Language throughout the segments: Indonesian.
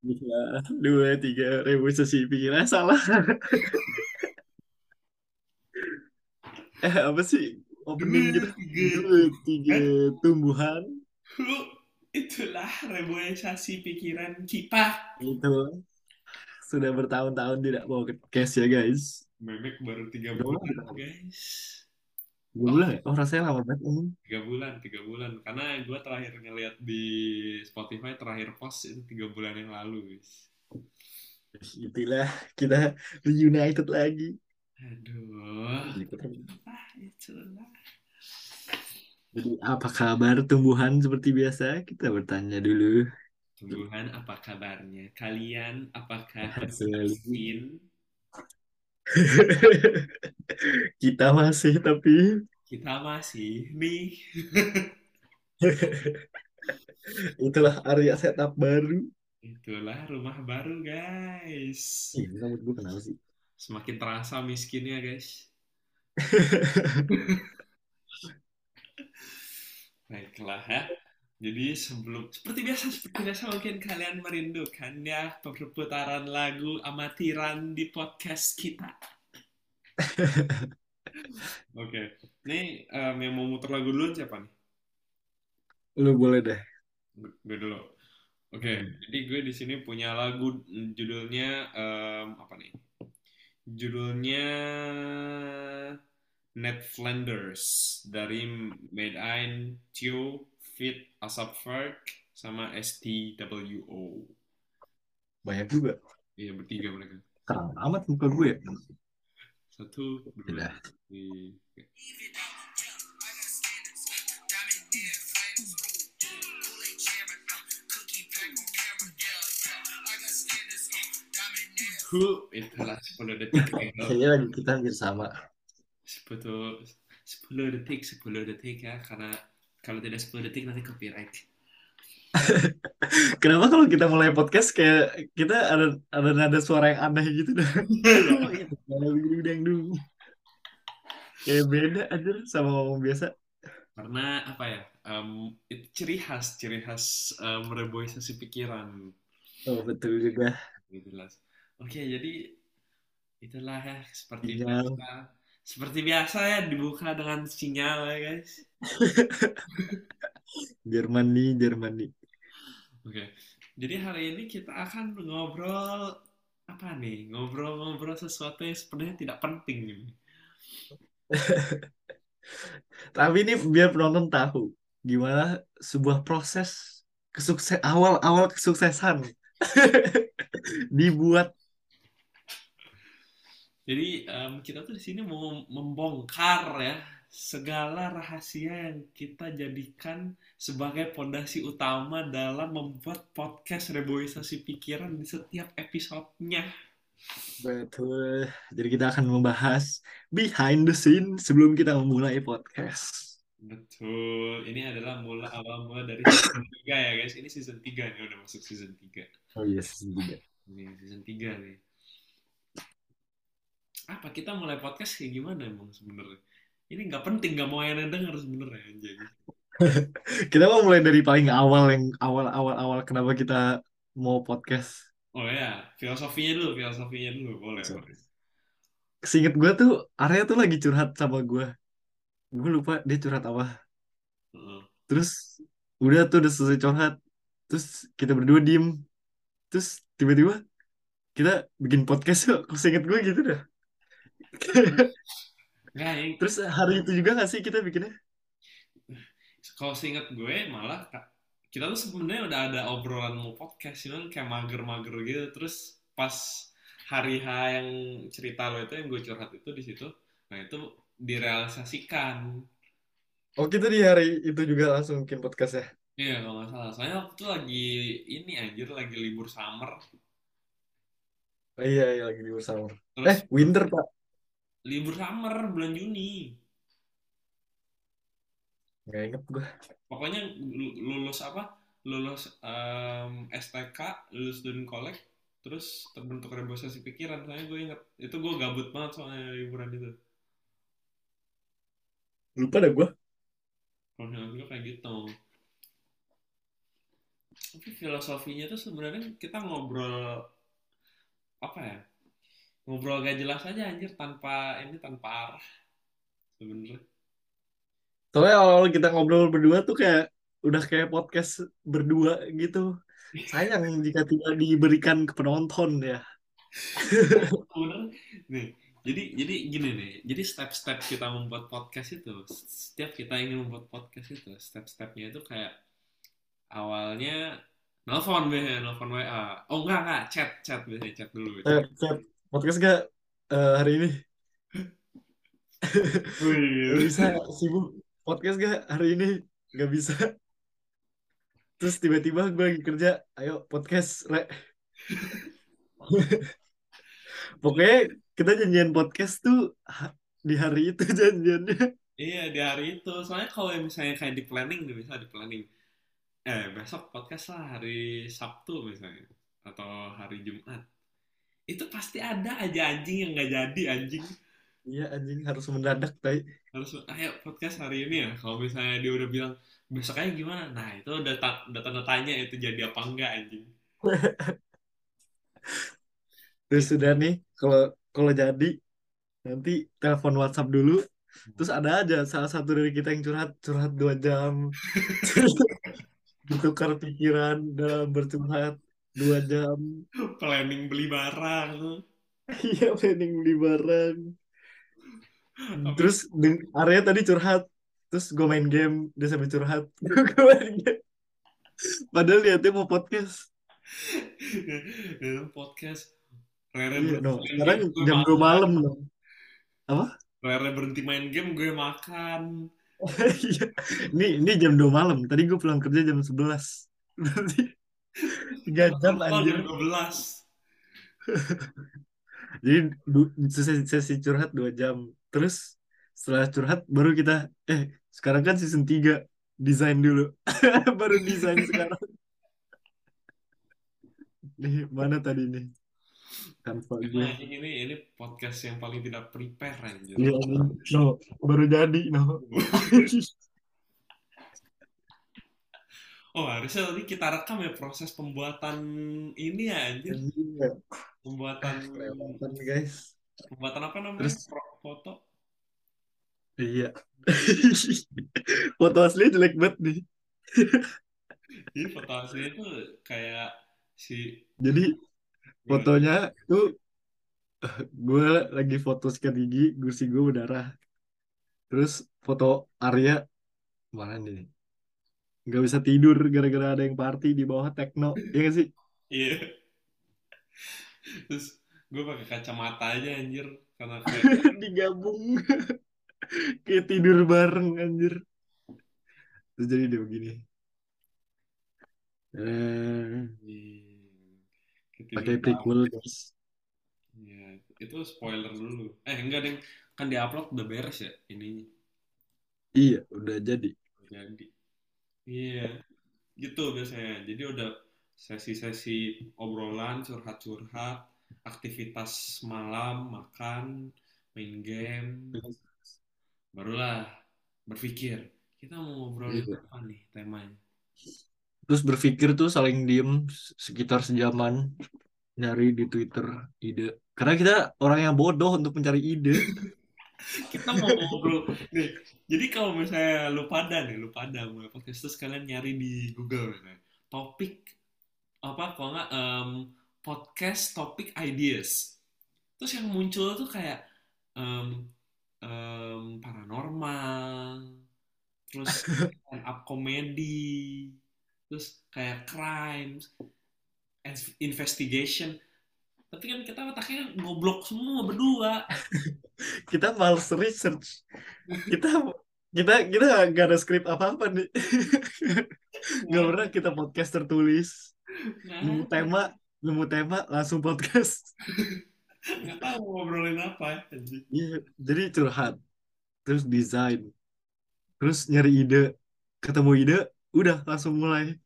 Bisa dua tiga revolusi pikiran salah. Eh apa sih opening gitu? tiga, Dua tiga kan? tumbuhan Lu, itulah reboisasi pikiran kita. itu sudah bertahun-tahun tidak ke cash ya guys. Memek baru tiga bulan, kita guys. Dua Oh, bulan ya? Oh rasanya lama banget ini. tiga bulan, tiga bulan. Karena gue terakhir ngeliat di Spotify terakhir post itu tiga bulan yang lalu, guys. Itulah kita reunited lagi. Aduh, Jadi ah, itulah. apa kabar tumbuhan seperti biasa? Kita bertanya dulu. Tumbuhan, apa kabarnya? Kalian apakah vaksin? Kita masih tapi Kita masih nih. itulah area setup baru. Itulah rumah baru, guys. Ih, rambut gue kenapa sih? Semakin terasa miskinnya, guys. Baiklah ya. Jadi sebelum seperti biasa seperti biasa mungkin kalian merindukan ya perputaran lagu amatiran di podcast kita. Oke, nih em, yang mau muter lagu dulu siapa nih? Lu boleh deh. Gue dulu. Oke, jadi gue di sini punya lagu judulnya em, apa nih? Judulnya Ned Flanders dari Made in Tio Fit Asap Ferg sama STWO. Banyak juga. Iya bertiga mereka. Terang amat muka gue ya. Satu, dua, Udah. tiga. Hu, itulah 10 detik. Kayaknya lagi kita hampir sama. 10, 10 detik, 10 detik ya. Karena kalau tidak 10 detik nanti copyright. Kenapa kalau kita mulai podcast kayak kita ada ada nada suara yang aneh gitu dah. Iya. Dulu. Kayak beda aja sama ngomong biasa. Karena apa ya? em, itu ciri khas, ciri khas em, reboisasi pikiran. Oh, betul juga. Gitu lah. Oke, jadi itulah ya seperti Sinyal. biasa. Seperti biasa ya dibuka dengan sinyal ya guys. Germany, Germany. Oke, jadi hari ini kita akan ngobrol apa nih? Ngobrol-ngobrol sesuatu yang sebenarnya tidak penting nih. Tapi ini biar penonton tahu gimana sebuah proses kesukses awal-awal kesuksesan dibuat Jadi em, kita tuh di sini mau membongkar ya segala rahasia yang kita jadikan sebagai pondasi utama dalam membuat podcast reboisasi pikiran di setiap episodenya. betul. Jadi kita akan membahas behind the scene sebelum kita memulai podcast. Betul, ini adalah mula awal mula dari season 3 ya guys. Ini season 3 nih, udah masuk season 3. Oh iya, season tiga. Ini season 3 nih. Apa kita mulai podcast kayak gimana emang sebenarnya? Ini nggak penting, nggak mau yang denger sebenarnya anjing. Kita mau mulai dari paling awal yang awal-awal awal kenapa kita mau podcast. Oh ya, filosofinya dulu, filosofinya dulu, boleh, So, boleh. Seinget gue tuh Arya tuh lagi curhat sama gue. Gue lupa dia curhat apa. Heeh. Terus udah tuh udah selesai curhat. Terus kita berdua diem. Terus tiba-tiba kita bikin podcast yuk. Kok seinget gue gitu dah. Nggak, yang, Terus hari itu juga gak sih kita bikinnya? kalau seingat gue malah kita tuh sebenarnya udah ada obrolan mau podcast, cuman kayak mager-mager gitu. Terus pas hari H yang cerita lo itu yang gue curhat itu di situ, nah itu direalisasikan. Oh kita di hari itu juga langsung bikin podcast ya? Iya kalau nggak salah. Soalnya waktu itu lagi ini anjir lagi libur summer. Oh, iya, iya lagi di bersama. Terus Eh, winter pak. Libur summer bulan Juni. Gak inget gue. Pokoknya lu- lulus apa? Lulus em, STK, lulus student collect, terus terbentuk reboisasi pikiran. Soalnya gue inget itu gue gabut banget soalnya liburan itu. Lupa dah gue. Kalau gue kayak gitu. tapi filosofinya tuh sebenarnya kita ngobrol apa ya ngobrol gak jelas aja anjir tanpa ini tanpa arah sebenarnya Soalnya awal kita ngobrol berdua tuh kayak udah kayak podcast berdua gitu. Sayang jika tidak diberikan ke penonton ya. Nih jadi jadi gini nih jadi step-step kita membuat podcast itu setiap kita ingin membuat podcast itu step-stepnya itu kayak awalnya nelfon biasanya nelfon WA oh enggak enggak chat chat biasanya chat dulu Eh, chat podcast gak eh, hari ini? Wih, Gak bisa sibuk. Podcast gak hari ini? Gak bisa. Terus tiba-tiba gue lagi kerja, ayo podcast, re. Pokoknya kita janjian podcast tuh di hari itu janjiannya. iya di hari itu soalnya kalau misalnya kayak di planning misalnya di planning eh besok podcast lah hari Sabtu misalnya atau hari Jumat itu pasti ada aja anjing yang nggak jadi anjing. Iya anjing harus mendadak, tai. harus ayo podcast hari ini ya. Kalau misalnya dia udah bilang besoknya gimana? Nah itu udah ta- udah tanda tanya itu jadi apa enggak anjing. Terus sudah nih, kalau kalau jadi nanti telepon WhatsApp dulu. Terus ada aja salah satu dari kita yang curhat curhat dua jam, bertukar pikiran dalam bercurhat dua jam. planning beli barang Iya planning beli barang. Habis Terus Arya tadi curhat, terus gue main game dia sambil curhat. Gue main game. Padahal niatnya mau podcast. podcast Rere Iya no. Sekarang game jam 2 makan malam dong. Apa? Rere berhenti main game gue makan Iya. Ini ini jam 2 malam. Tadi gue pulang kerja jam 11. Berarti 3 jam anjir. jam 12 Jadi du- sesi, sesi curhat 2 jam. Terus setelah curhat baru kita eh sekarang kan season 3 desain dulu. Baru desain sekarang. Nih, mana tadi nih? Tanpa Ini gue. ini ini podcast yang paling tidak prepare anjir. Iya, no, baru jadi, no. Oh harusnya tadi kita rekam ya proses pembuatan ini ya anjir. Iya, Pembuatan kelewatan guys. pembuatan apa namanya? Terus Foto. iya. Foto asli jelek banget nih. Jadi foto aslinya itu kayak si Jadi fotonya tuh gue lagi foto sikat gigi, gusi gue berdarah. Terus foto Arya mana nih? Gak bisa tidur gara-gara ada yang party di bawah tekno. Iya gak sih? Iya. Terus gue pakai kacamata aja anjir karena kayak Digabung kayak tidur bareng anjir. Terus jadi dia begini. Eh, pakai ketidur prequel guys. Iya, itu spoiler dulu. Eh enggak deng, kan diupload udah beres ya ini Iya, udah jadi. jadi. Iya, gitu biasanya. Jadi udah sesi-sesi obrolan, curhat-curhat, aktivitas malam, makan, main game, barulah berpikir kita mau ngobrolin Iya. apa nih temanya. Terus berpikir tuh saling diem sekitar sejaman nyari di Twitter ide. Karena kita orang yang bodoh untuk mencari ide. Kita mau ngobrol nih. Jadi kalau misalnya lu pada nih, lu pada mulai podcast terus kalian nyari di Google misalnya. Topik apa kalau nggak em, podcast topik ideas. Terus yang muncul tuh kayak em, em, paranormal, terus stand up comedy, terus kayak crimes, investigation. Tapi kan kita otaknya goblok semua berdua. Kita males research. Kita kita kita gak ada skrip apa-apa nih. Gak pernah kita podcast tertulis. Nemu Nggak tema, nemu tema langsung podcast. nggak tahu mau ngobrolin apa anjing. Iya, jadi curhat. Terus desain. Terus nyari ide. Ketemu ide, udah langsung mulai.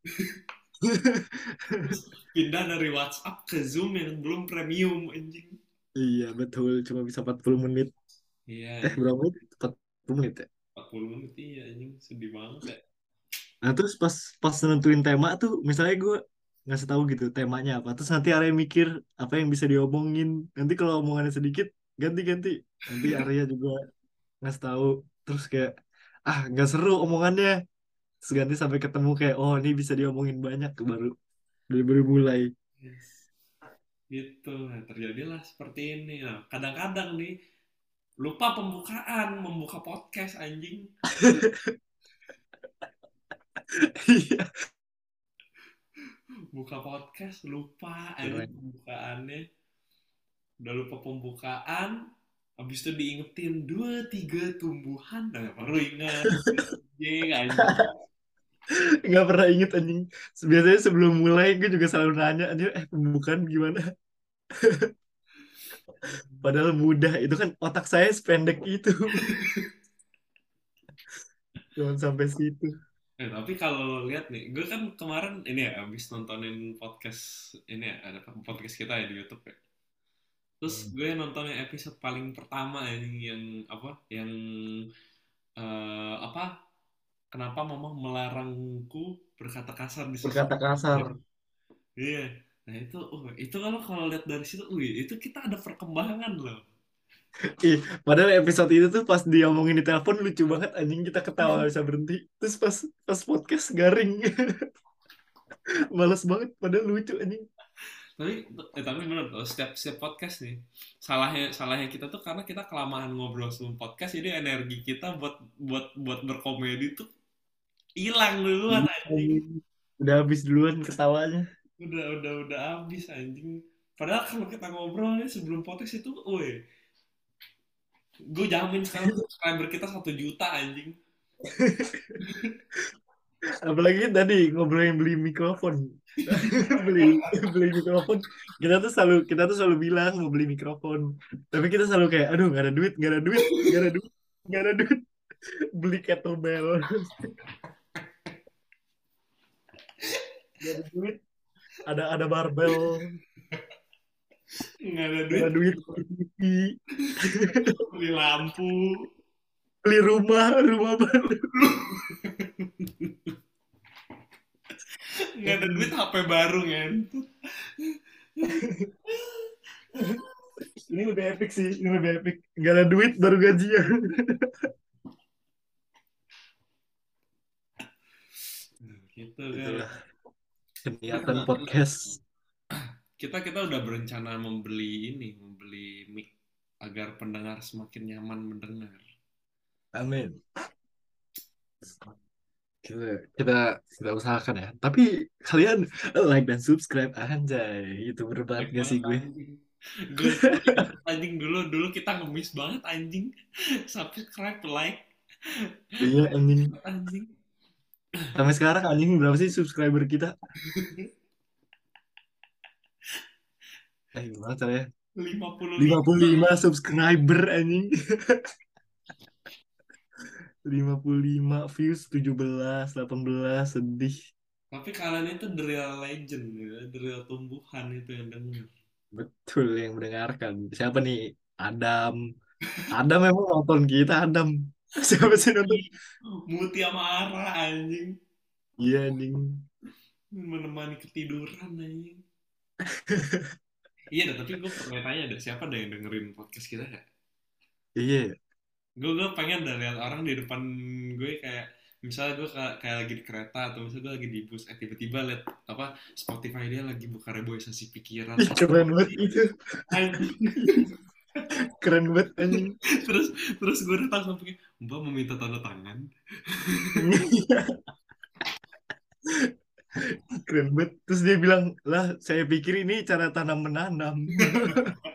Pindah dari WhatsApp ke Zoom yang belum premium anjing. Iya, betul. Cuma bisa 40 menit. Iya, Eh, berapa menit? 40 menit ya? 40 menit iya anjing sedih banget ya. Nah terus pas pas nentuin tema tuh, misalnya gue ngasih tahu gitu temanya apa. Terus nanti Arya mikir apa yang bisa diomongin. Nanti kalau omongannya sedikit, ganti-ganti. Nanti Arya juga ngasih tahu. Terus kayak, ah nggak seru omongannya. Terus ganti sampai ketemu kayak, oh ini bisa diomongin banyak. Baru, baru mulai. Yes. Gitu, nah, terjadilah seperti ini. Nah, kadang-kadang nih lupa pembukaan, membuka podcast anjing. Iya. Buka podcast lupa anjing pembukaannya. Udah lupa pembukaan, habis itu diingetin dua tiga tumbuhan, nah, baru ingat. Anjing, anjing. Nggak pernah inget anjing. Biasanya sebelum mulai gue juga selalu nanya anjing, eh pembukaan gimana? Padahal mudah. Itu kan otak saya sependek itu. Jangan sampai situ. Eh, tapi kalau lo lihat nih, gue kan kemarin ini ya habis nontonin podcast ini ya, ada podcast kita ya di YouTube ya. Terus Hmm. gue nonton yang episode paling pertama ini yang apa? Yang eh, apa? Kenapa mama melarangku berkata kasar di Berkata kasar. Iya. Nah itu, uh, itu kalau kalau lihat dari situ, wih, itu kita ada perkembangan loh. Ih, padahal episode itu tuh pas dia ngomongin di telepon lucu banget anjing kita ketawa nggak bisa berhenti. Terus pas pas podcast garing. Males banget padahal lucu anjing. Tapi, eh, tapi bener loh, setiap setiap podcast nih, salahnya salahnya kita tuh karena kita kelamaan ngobrol sebelum podcast, jadi energi kita buat buat buat berkomedi tuh hilang duluan anjing. Udah habis duluan ketawanya. Udah udah udah habis anjing. Padahal kalau kita ngobrolnya sebelum podcast itu, woi, gue jamin sekarang subscriber kita satu juta anjing. Apalagi tadi ngobrolin beli mikrofon. beli beli mikrofon. Kita tuh selalu kita tuh selalu bilang mau beli mikrofon. Tapi kita selalu kayak aduh nggak ada duit, nggak ada duit, nggak ada duit, nggak ada duit. Beli kettlebell. Ada duit. Ada ada barbel. Nggak ada duit ada duit beli TV, beli lampu. beli rumah, rumah baru. Nggak ada duit HP baru kan. Ini lebih epic sih, ini lebih epic. Nggak ada duit baru gajian. Gitu kan. Itulah kegiatan podcast. kita kita udah berencana membeli ini membeli mic agar pendengar semakin nyaman mendengar Amin. Kita, kita kita usahakan ya. Tapi kalian like dan subscribe anjay. Itu berbanget gak sih gue? gue anjing dulu dulu kita ngemis banget anjing subscribe like Iya anjing. anjing Sampai sekarang anjing berapa sih subscriber kita? Eh gimana caranya? 55 55 subscriber anjing. 55 views 17 18 sedih. tapi kalian itu the real legend ya the real tumbuhan itu yang denger Betul yang mendengarkan. Siapa nih? Adam. Adam memang nonton kita Adam. Siapa sih nonton? Muti sama Ara anjing Iya anjing. menemani ketiduran anjing iya dah, tapi gue pernah tanya deh siapa deh yang dengerin podcast kita ya Iya. gue gue pengen dah lihat orang di depan gue kayak misalnya gue kayak, kayak lagi di kereta atau misalnya gue lagi di bus eh tiba-tiba lihat apa Spotify dia lagi buka reboisasi pikiran keren banget itu. Keren banget anjing. terus terus gue datang sampai mbak meminta tanda tangan Keren banget. Terus dia bilang, lah saya pikir ini cara tanam menanam.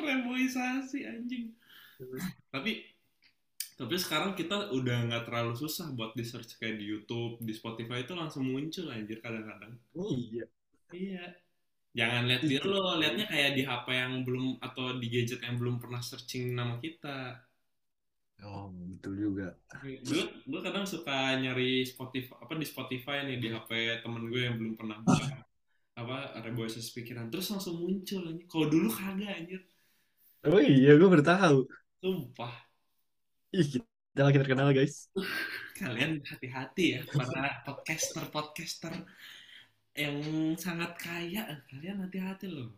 reboisasi anjing tapi tapi sekarang kita udah nggak terlalu susah buat di search kayak di YouTube di Spotify itu langsung muncul anjir kadang-kadang iya. Iya. Jangan lihat dia lo, liatnya kayak di HP yang belum atau di gadget yang belum pernah searching nama kita. Oh, betul juga. Gue gue kadang suka nyari Spotify apa di Spotify nih di HP temen gue yang belum pernah buka apa reboisasi pikiran terus langsung muncul anjir. Kalau dulu kagak anjir. Oh iya, gue baru tahu. Sumpah. Ih, kita kita makin terkenal guys. Kalian hati-hati ya para podcaster-podcaster yang sangat kaya. Kalian hati-hati loh.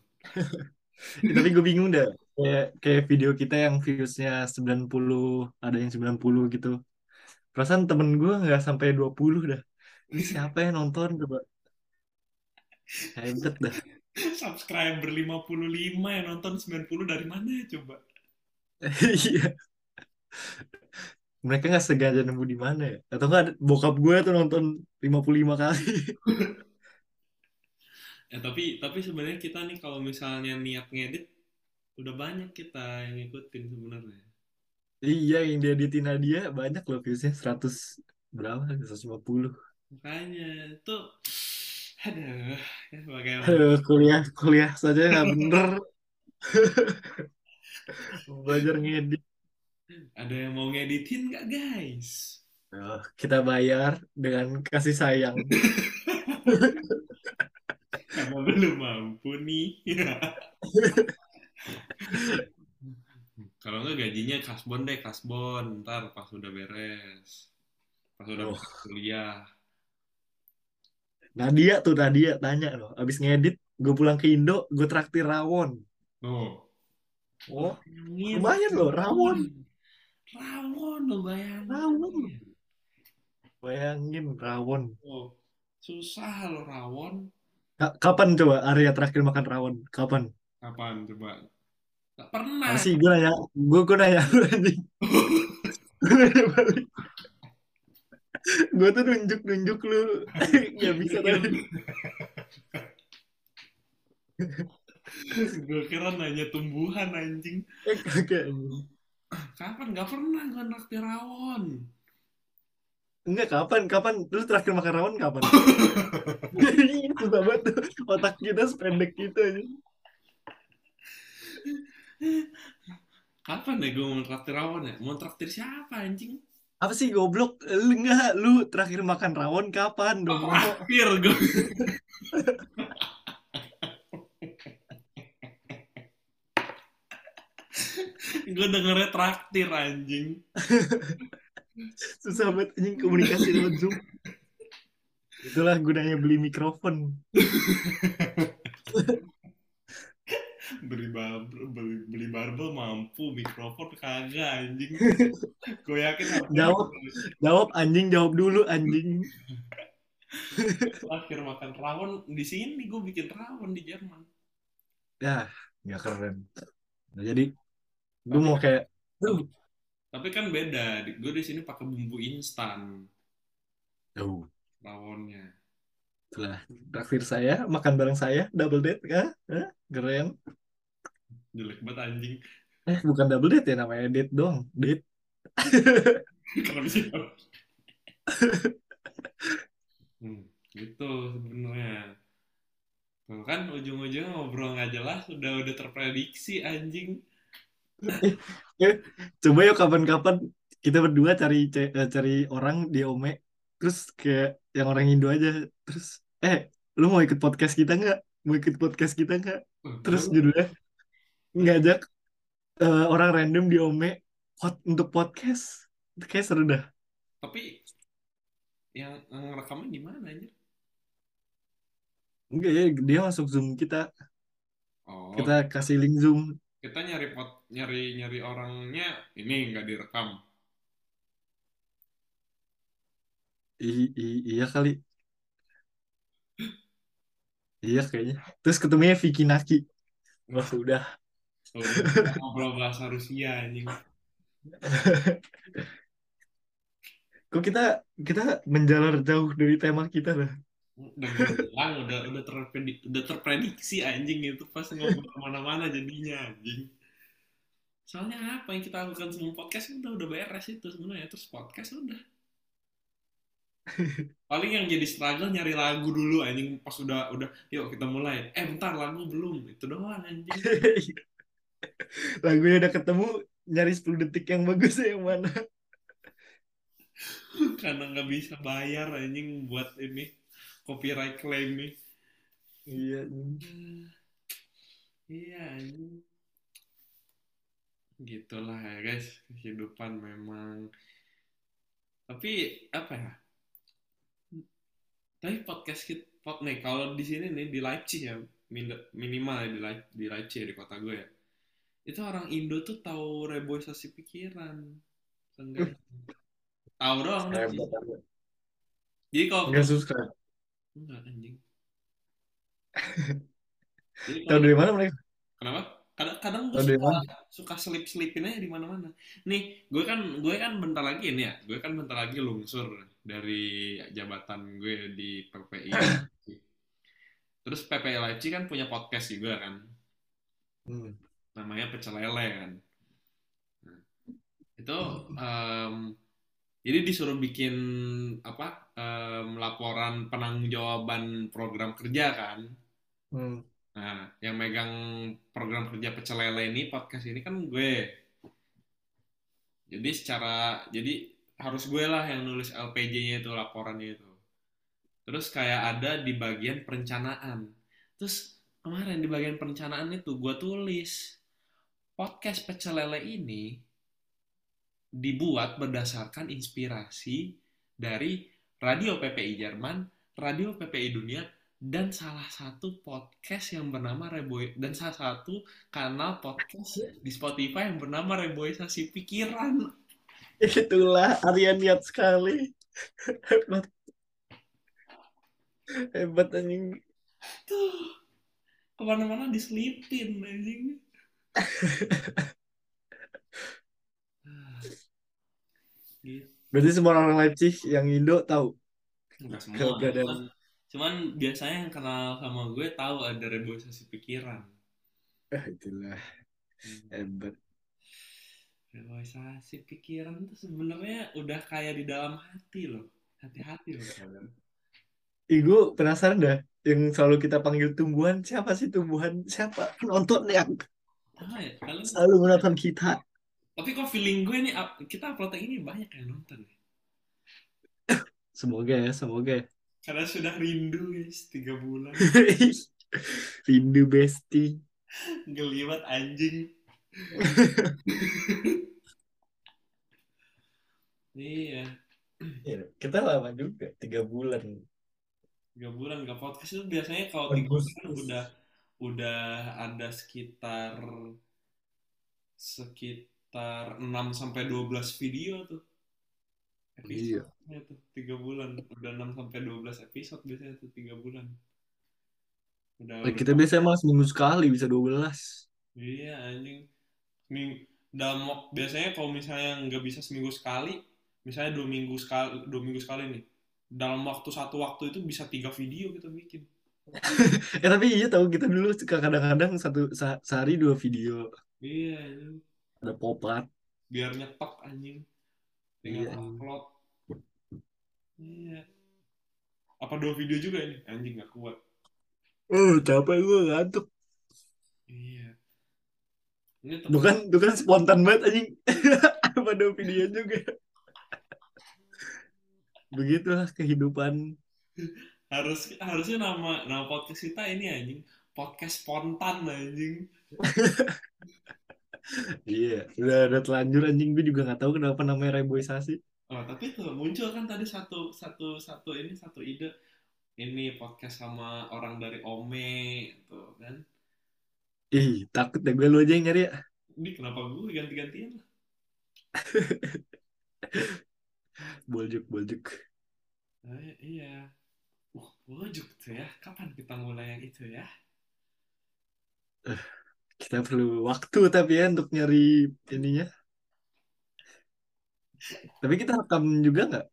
Ya, tapi gue bingung dah. Kayak, kayak video kita yang viewsnya 90, ada yang 90 gitu. Perasaan temen gue nggak sampai 20 dah. Ini siapa yang nonton coba? Hebat dah. Subscriber 55 yang nonton 90 dari mana ya coba? Iya. Mereka nggak sengaja nemu di mana ya? Atau nggak bokap gue tuh nonton 55 kali. Ya tapi tapi sebenarnya kita nih kalau misalnya niat ngedit udah banyak kita yang ngikutin sebenarnya. Iya, yang dia editin dia banyak loh viewsnya 100 berapa? 150. Makanya tuh aduh ya bagaimana Aduh, kuliah kuliah saja nggak bener. Belajar ngedit. ada yang mau ngeditin nggak guys? Oh, kita bayar dengan kasih sayang. Karena belum mampu nih. Kalau nggak gajinya kasbon deh kasbon ntar pas udah beres pas udah Oh. kuliah Nadia tuh Nadia tanya loh, abis ngedit gue pulang ke Indo, gue traktir rawon. Oh, Bayangin. lumayan loh, rawon. Rawon lo bayangin. Rawon. bayangin rawon. Oh, susah lo rawon. Ka- Kapan coba Arya terakhir makan rawon? Kapan? Kapan coba? Gak pernah. Masih gue nanya, gue gue nanya. Gue tuh nunjuk nunjuk lu, nggak bisa tadi. Gue kira nanya tumbuhan anjing. Eh. Kapan? Gak pernah gue naktir rawon. Enggak kapan? Kapan? Lu terakhir makan rawon kapan? Susah banget tuh. Otak kita sependek gitu aja. Kapan ya gue mau traktir rawon ya? Mau traktir siapa anjing? Apa sih goblok? Lu enggak, lu terakhir makan rawon kapan dong? Mo? Traktir gue. gue dengernya traktir anjing. Susah banget anjing komunikasi lewat Zoom. Itulah gunanya beli mikrofon. beli barbel beli, beli barbel mampu mikrofon kagak anjing gue yakin Jawab. Jawab anjing, jawab dulu anjing. akhir makan rawon di sini gue bikin rawon di Jerman Ya, nggak keren. Nah, jadi gue mau kayak, "Duh, tapi kan beda gue di sini pakai bumbu instan Tuh, rawonnya itulah traktir saya, makan bareng saya, double date, kan? Hah? Keren. jelek banget anjing Eh, bukan double date ya, namanya date dong. Date. kenapa sih hmm, gitu sebenarnya Tuh kan ujung-ujungnya ngobrol nggak jelas udah udah terprediksi anjing Coba yuk kapan-kapan kita berdua cari eh, cari orang di Ome, terus kayak yang orang Indo aja, terus eh lu mau ikut podcast kita nggak? Mau ikut podcast kita nggak? Terus judulnya ngajak eh, orang random di Ome pot untuk podcast. Kayak seru dah. tapi yang rekaman di mana anjir Enggak ya, dia masuk Zoom kita. oh Kita kasih link Zoom. Kita nyari pot nyari nyari orangnya ini nggak direkam I- i- iya kali. Iya kayaknya. Terus ketemunya Vicky Naki. Wah, sudah. oh, ngobrol bahasa Rusia anjing Kok kita kita menjalar jauh dari tema kita lah. Bilang udah udah terprediksi, udah terprediksi anjing itu pas ngobrol ke mana-mana jadinya anjing. Soalnya apa yang kita lakukan sebelum podcast udah udah beres itu sebenarnya terus podcast udah. Paling yang jadi struggle nyari lagu dulu anjing pas udah udah yuk kita mulai. Eh bentar lagu belum itu doang anjing. Lagunya udah ketemu, nyari 10 detik yang bagus ya yang mana. karena nggak bisa bayar anjing buat ini copyright claim nih Iya. iya anjing gitulah ya guys kehidupan memang Tapi apa ya? Tapi podcast kita, pod, nih kalau di sini nih di Leipzig ya min- minimal ya di, Leip- di Leipzig ya, di kota gue ya. Itu orang Indo tuh tahu reboisasi pikiran. Enggak. Tahu hebat. Jadi kalau Nggak subscribe. Enggak anjing. Jadi Tahu dari mana mereka? Kenapa? Kadang, kadang gue suka mana? suka selip selipin aja di mana-mana. Nih, gue kan gue kan bentar lagi ini ya, gue kan bentar lagi lungsur dari jabatan gue di PPI. Terus PPI Leipzig kan punya podcast juga kan, Hmm. namanya Pecel Lele kan. Nah, itu em, jadi disuruh bikin apa em, laporan penanggung-jawaban program kerja kan. Hmm. Nah, yang megang program kerja pecel lele ini podcast ini kan gue. Jadi secara jadi harus gue lah yang nulis LPJ-nya itu laporannya itu. Terus kayak ada di bagian perencanaan. Terus kemarin di bagian perencanaan itu gue tulis podcast pecel lele ini dibuat berdasarkan inspirasi dari Radio PPI Jerman, Radio PPI Dunia, dan salah satu podcast yang bernama Reboy dan salah satu kanal podcast di Spotify yang bernama Reboisasi Pikiran. Itulah Arya niat sekali. Hebat. Hebat anjing. Tuh ke mana-mana diselipin anjing. Ah, gitu. Berarti semua orang Leipzig yang Indo tahu Enggak semua. keberadaan. Cuman, cuman biasanya yang kenal sama gue tahu ada reboisasi pikiran. Ah, itulah Hmm. hebat. Reboisasi pikiran tuh sebenarnya udah kayak di dalam hati loh. Hati-hati loh kalian. Ih, gue penasaran dah yang selalu kita panggil tumbuhan siapa sih tumbuhan siapa penonton yang Tahu ya, kalian selalu menonton kita Tapi kok feeling gue nih kita upload ini banyak yang nonton. ya. semoga ya semoga. Karena sudah rindu guys, tiga bulan. rindu besti Ngeliwat anjing. Iya, Ya, kita lama juga tiga bulan tiga bulan gak podcast itu biasanya kalau tiga bulan udah udah ada sekitar sekitar 6 sampai 12 video tuh. Iya. Episode tuh tiga bulan udah 6 sampai 12 episode biasanya tuh tiga bulan. Udah, Nah, udah kita biasanya malah seminggu sekali bisa 12 Iya anjing. Seminggu dalam biasanya kalau misalnya nggak bisa seminggu sekali, misalnya dua minggu sekali, dua minggu sekali nih. Dalam waktu satu waktu itu bisa tiga video kita bikin. eh tapi iya tahu kita dulu kadang-kadang satu se- sehari dua video Iya anjing. Ada popat Biar nyetok anjing. Tinggal Iya. upload. Iya. Apa dua video juga ini? Anjing nggak kuat. oh capek gue ngantuk Iya. Ini Itu kan, itu kan spontan banget anjing. Pada video juga. Begitulah kehidupan. harus harusnya nama nama podcast kita ini anjing podcast spontan anjing Iya, udah ada telanjur anjing gue juga nggak tahu kenapa namanya reboisasi. Oh, tapi tuh muncul kan tadi satu satu satu ini satu ide ini podcast sama orang dari Ome tuh kan. Ih, takut deh gue lu aja yang nyari ya. Ini kenapa gue ganti-gantian lah. Boljuk, boljuk. Eh, iya. Uh, bujuk tuh ya. Kapan kita mulai yang itu ya? Kita perlu waktu tapi ya untuk nyari ininya. Tapi kita rekam juga nggak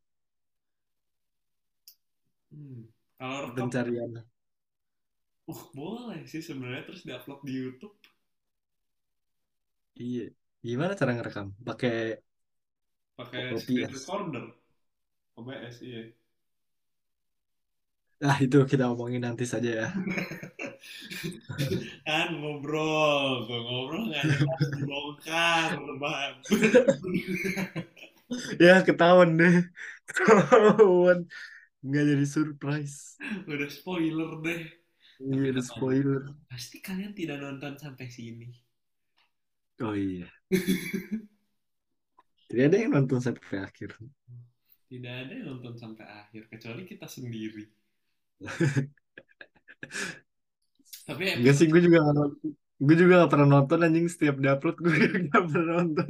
Hmm. Kalau rekam, pencarian? uh boleh sih sebenarnya terus diupload di YouTube. Iya. Gimana cara ngerekam? Pakai Pakai OBS. screen recorder. OBS iya. ah itu kita omongin nanti saja ya. kan ngobrol tuh ngobrol nggak dibongkar bang Ya ketahuan deh. Ketahuan. Nggak jadi surprise. udah spoiler deh Iya, ada spoiler. pasti kalian tidak nonton sampai sini Oh iya. Tidak ada yang nonton sampai akhir. Tidak ada yang nonton sampai akhir kecuali kita sendiri. Tapi Enggak sih, gue juga nggak nonton. Gue juga gak pernah nonton anjing setiap dapet gue gak pernah nonton.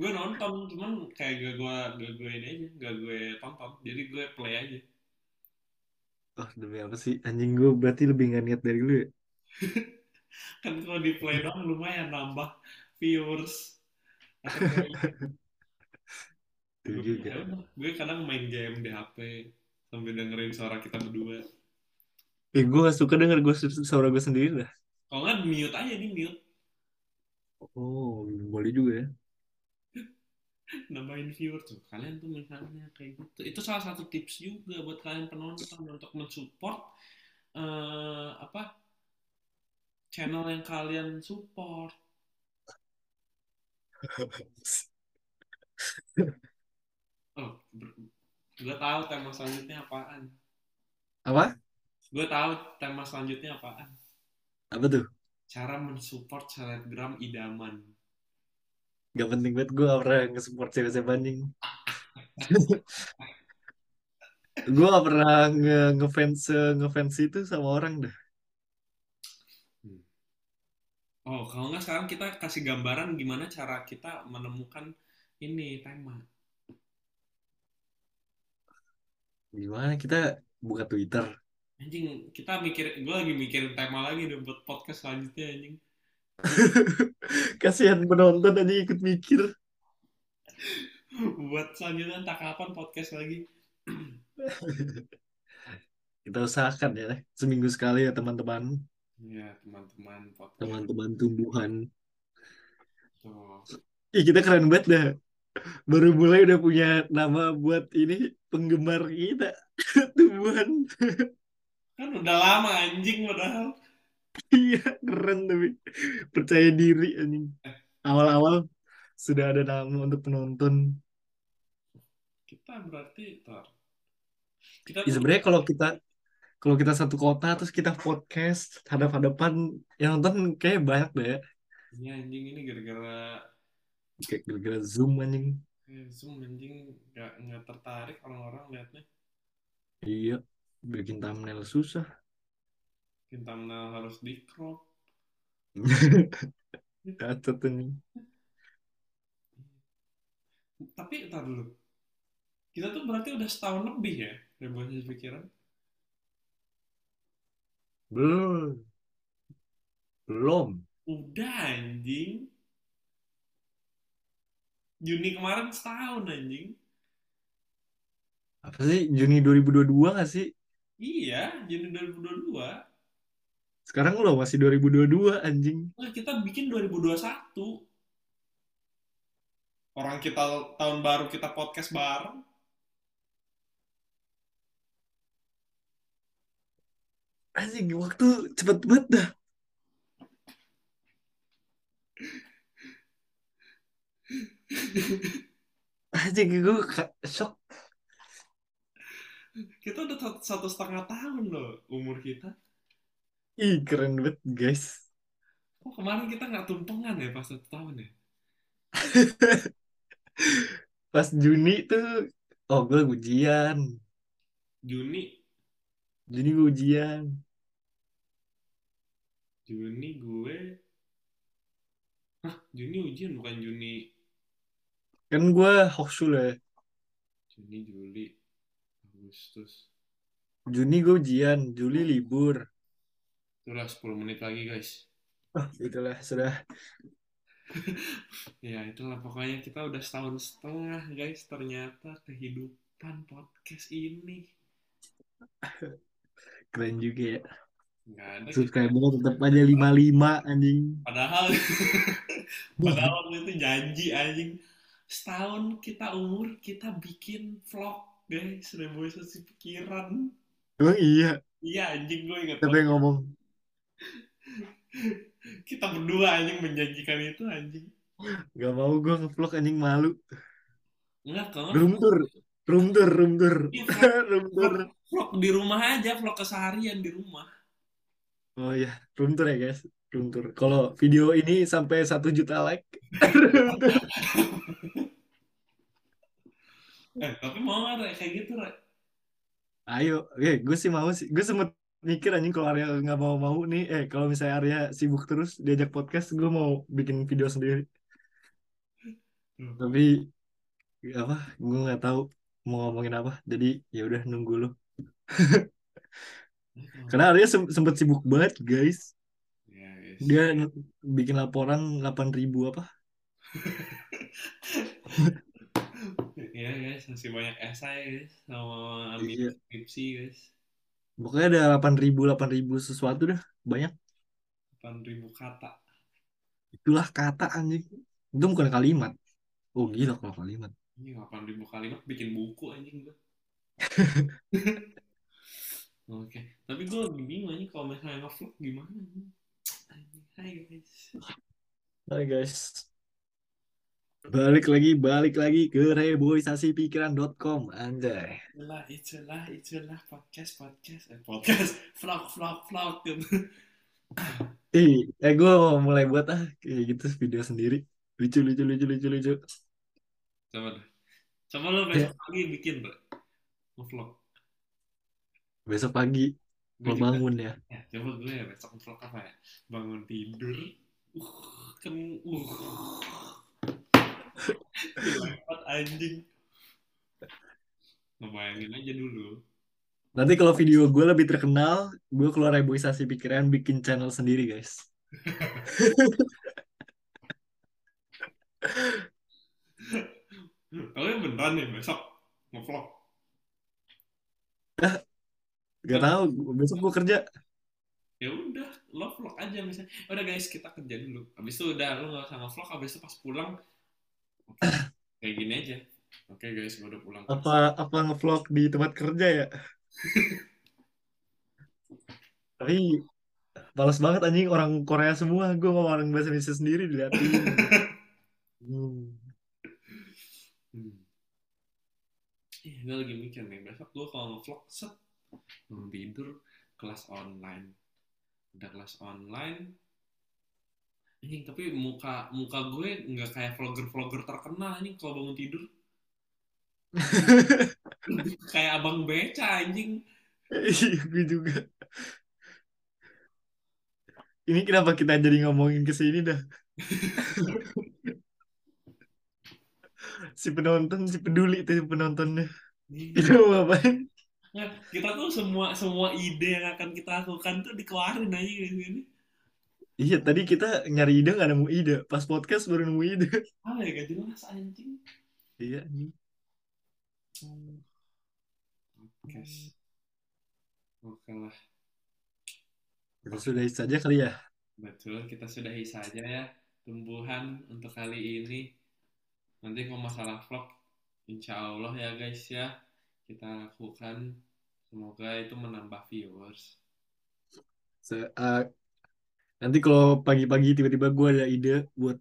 gue nonton cuman kayak gak gue gak gue ini aja gak gue tonton jadi gue play aja Oh demi apa sih? Anjing gue berarti lebih gak niat dari lu ya? kan kalau di play doang lumayan nambah viewers Itu gue juga. ya gue kadang main game di HP sambil dengerin suara kita berdua Eh gue gak suka denger gue suara gue sendiri dah. kalau nggak mute aja di mute Oh boleh juga ya. nambahin viewer tuh kalian tuh misalnya kayak gitu itu salah satu tips juga buat kalian penonton untuk mensupport eh, apa channel yang kalian support oh gue tahu tema selanjutnya apaan Apa? Gue tahu tema selanjutnya apaan Apa tuh? cara mensupport selebgram idaman Gak penting banget gue gak pernah nge-support cewek-cewek anjing. gue gak pernah nge ngefans ngefans itu sama orang dah. oh kalau nggak sekarang kita kasih gambaran gimana cara kita menemukan ini tema Gimana kita buka Twitter? Anjing kita mikir gue lagi mikirin tema lagi deh buat podcast selanjutnya anjing Kasihan penonton aja ikut mikir. buat selanjutnya entah kapan podcast lagi Kita usahakan ya, seminggu sekali ya teman-teman, ya teman-teman podcast teman-teman tumbuhan. tuh Ih, kita keren banget dah. Baru mulai udah punya nama buat ini penggemar kita, tumbuhan. Kan udah lama anjing padahal Iya, keren tapi percaya diri anjing. Awal-awal sudah ada nama untuk penonton. kita berarti tar kita Ya, sebenarnya kalau kita kalau kita satu kota terus kita podcast hadap-hadapan yang nonton kayak banyak deh ya. ini anjing ini gara-gara Kayak gara-gara Zoom anjing. eh, zoom anjing nggak nggak tertarik orang-orang liatnya Iya, bikin thumbnail susah. bikin thumbnail harus di crop Cacat anjing. tapi ntar dulu kita tuh berarti udah setahun lebih ya revolusi pikiran Belum. Belum. udah anjing Juni kemarin setahun anjing Apa sih? Juni 2022 gak sih? Iya Juni 2022 Sekarang lo masih 2022 anjing. nah kita bikin 2021 orang kita tahun baru kita podcast bareng Anjing, waktu cepet banget dah. Anjing, gue shock. Kita udah satu, satu setengah tahun loh umur kita Ih, keren banget guys. kok kemarin kita nggak tumpengan ya pas satu tahun ya Pas Juni tuh, oh gue ujian. Juni Juni gue ujian. Juni gue Hah, Juni ujian bukan Juni Kan gue hoksul ya. Juni Juli Agustus Juni gue ujian, Juli libur. itulah 10 menit lagi guys Oh, itulah sudah. ya itulah pokoknya kita udah setahun setengah guys ternyata kehidupan podcast ini Keren juga ya. nggak ada Subscriber tetap aja 55 anjing. padahal padahal waktu itu janji anjing setahun kita umur kita bikin vlog guys revolusi pikiran Emang iya, iya anjing gue inget yang ngomong? kita berdua anjing menjanjikan itu anjing Gak mau gue ngevlog anjing malu. enggak kalau Room tour, room tour, room tour. Vlog, room tour. vlog, vlog di rumah aja vlog keseharian di rumah Oh iya, room tour ya guys. Room tour. Kalau video ini sampai satu juta like. Eh, tapi mau nggak Re? kayak gitu, Re? Ayo, eh, gue sih mau sih. Gue sempet mikir anjing kalau Arya nggak mau mau nih. Eh, kalau misalnya Arya sibuk terus diajak podcast, gue mau bikin video sendiri. Tuh. Tapi apa? Gue nggak tahu mau ngomongin apa. Jadi ya udah nunggu. Eh, kalau- Karena Arya sem- sempet sibuk banget, guys. Ya. Dia bikin laporan 8000 apa? Iya, guys. Masih banyak esai, guys. Sama Iya. skripsi, guys. Pokoknya ada 8000 8000 sesuatu dah. Banyak. 8.000 kata. Itulah kata anjing. Itu bukan kalimat. Oh gila kalau kalimat. Ini 8.000 kalimat bikin buku anjing gue. Oke, tapi gue lagi bingung anjing kalau misalnya nge-vlog gimana. Anjing, Hai guys. Hai guys. Balik lagi, balik lagi ke reboisasipikiran.com anjay. Itulah, itulah, itulah podcast, podcast, eh, podcast, vlog, vlog, vlog. Ih, eh gue mau mulai buat ah kayak gitu video sendiri. Lucu, lucu, lucu, lucu, lucu. Coba. Coba lo besok pagi bikin, bro. Nge-vlog. Besok pagi Gue juga, bangun ya. ya, coba gue ya besok nge-vlog apa ya? Bangun tidur. Uh, kan, uh. Lewat anjing. Ngebayangin aja dulu. Nanti kalau video gue lebih terkenal, gue keluar reboisasi pikiran bikin channel sendiri guys. Tapi beneran nih besok nge-vlog. Gak tahu, besok gue kerja. Ya udah, lo vlog aja misalnya. Udah guys, kita kerja dulu. Habis itu udah lo nggak usah nge-vlog. Habis itu pas pulang, kayak gini aja. Oke guys, gue udah pulang. Apa apa ngevlog di tempat kerja ya? Tapi Males banget anjing orang Korea semua. Gue ngomong orang bahasa Indonesia sendiri diliatin. Hmm. Hmm. Gue lagi mikir nih, besok gue kalau nge-vlog, set, tidur, kelas online. Udah kelas online, anjing, tapi muka muka gue nggak kayak vlogger-vlogger terkenal anjing kalau bangun tidur. Kayak abang beca anjing. Iya, gue juga. Ini kenapa kita jadi ngomongin ke sini dah? si penonton, si peduli tuh si penontonnya. Itu mau ngapain? Nah, kita tuh semua semua ide yang akan kita lakukan tuh dikeluarin aja di sini. Iya, tadi kita nyari ide gak nemu ide. Pas podcast baru nemu ide. Apa ya, gak jelas anjing. Iya, nih. Oke. Oke lah. Kita sudahi saja kali ya. Betul, kita sudahi saja ya tumbuhan untuk kali ini. Nanti kalau masalah vlog, insya Allah ya guys ya, kita lakukan. Semoga itu menambah viewers. Se- uh, nanti kalau pagi-pagi tiba-tiba gue ada ide buat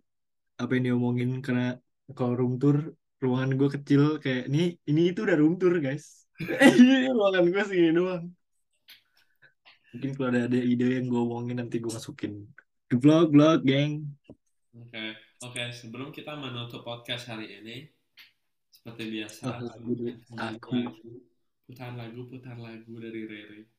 apa yang diomongin karena kalau room tour ruangan gue kecil kayak ini ini itu udah room tour guys. Ruangan gue segini doang. Mungkin kalau ada, ada ide yang gue omongin nanti gue masukin ke vlog-vlog, geng. Oke, oke. Sebelum kita menutup podcast hari ini, seperti biasa, Oh, lagu lagu, putar lagu, putar lagu dari Rere.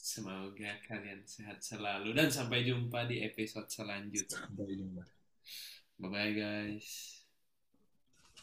Semoga kalian sehat selalu dan sampai jumpa di episode selanjutnya. Bye-bye guys.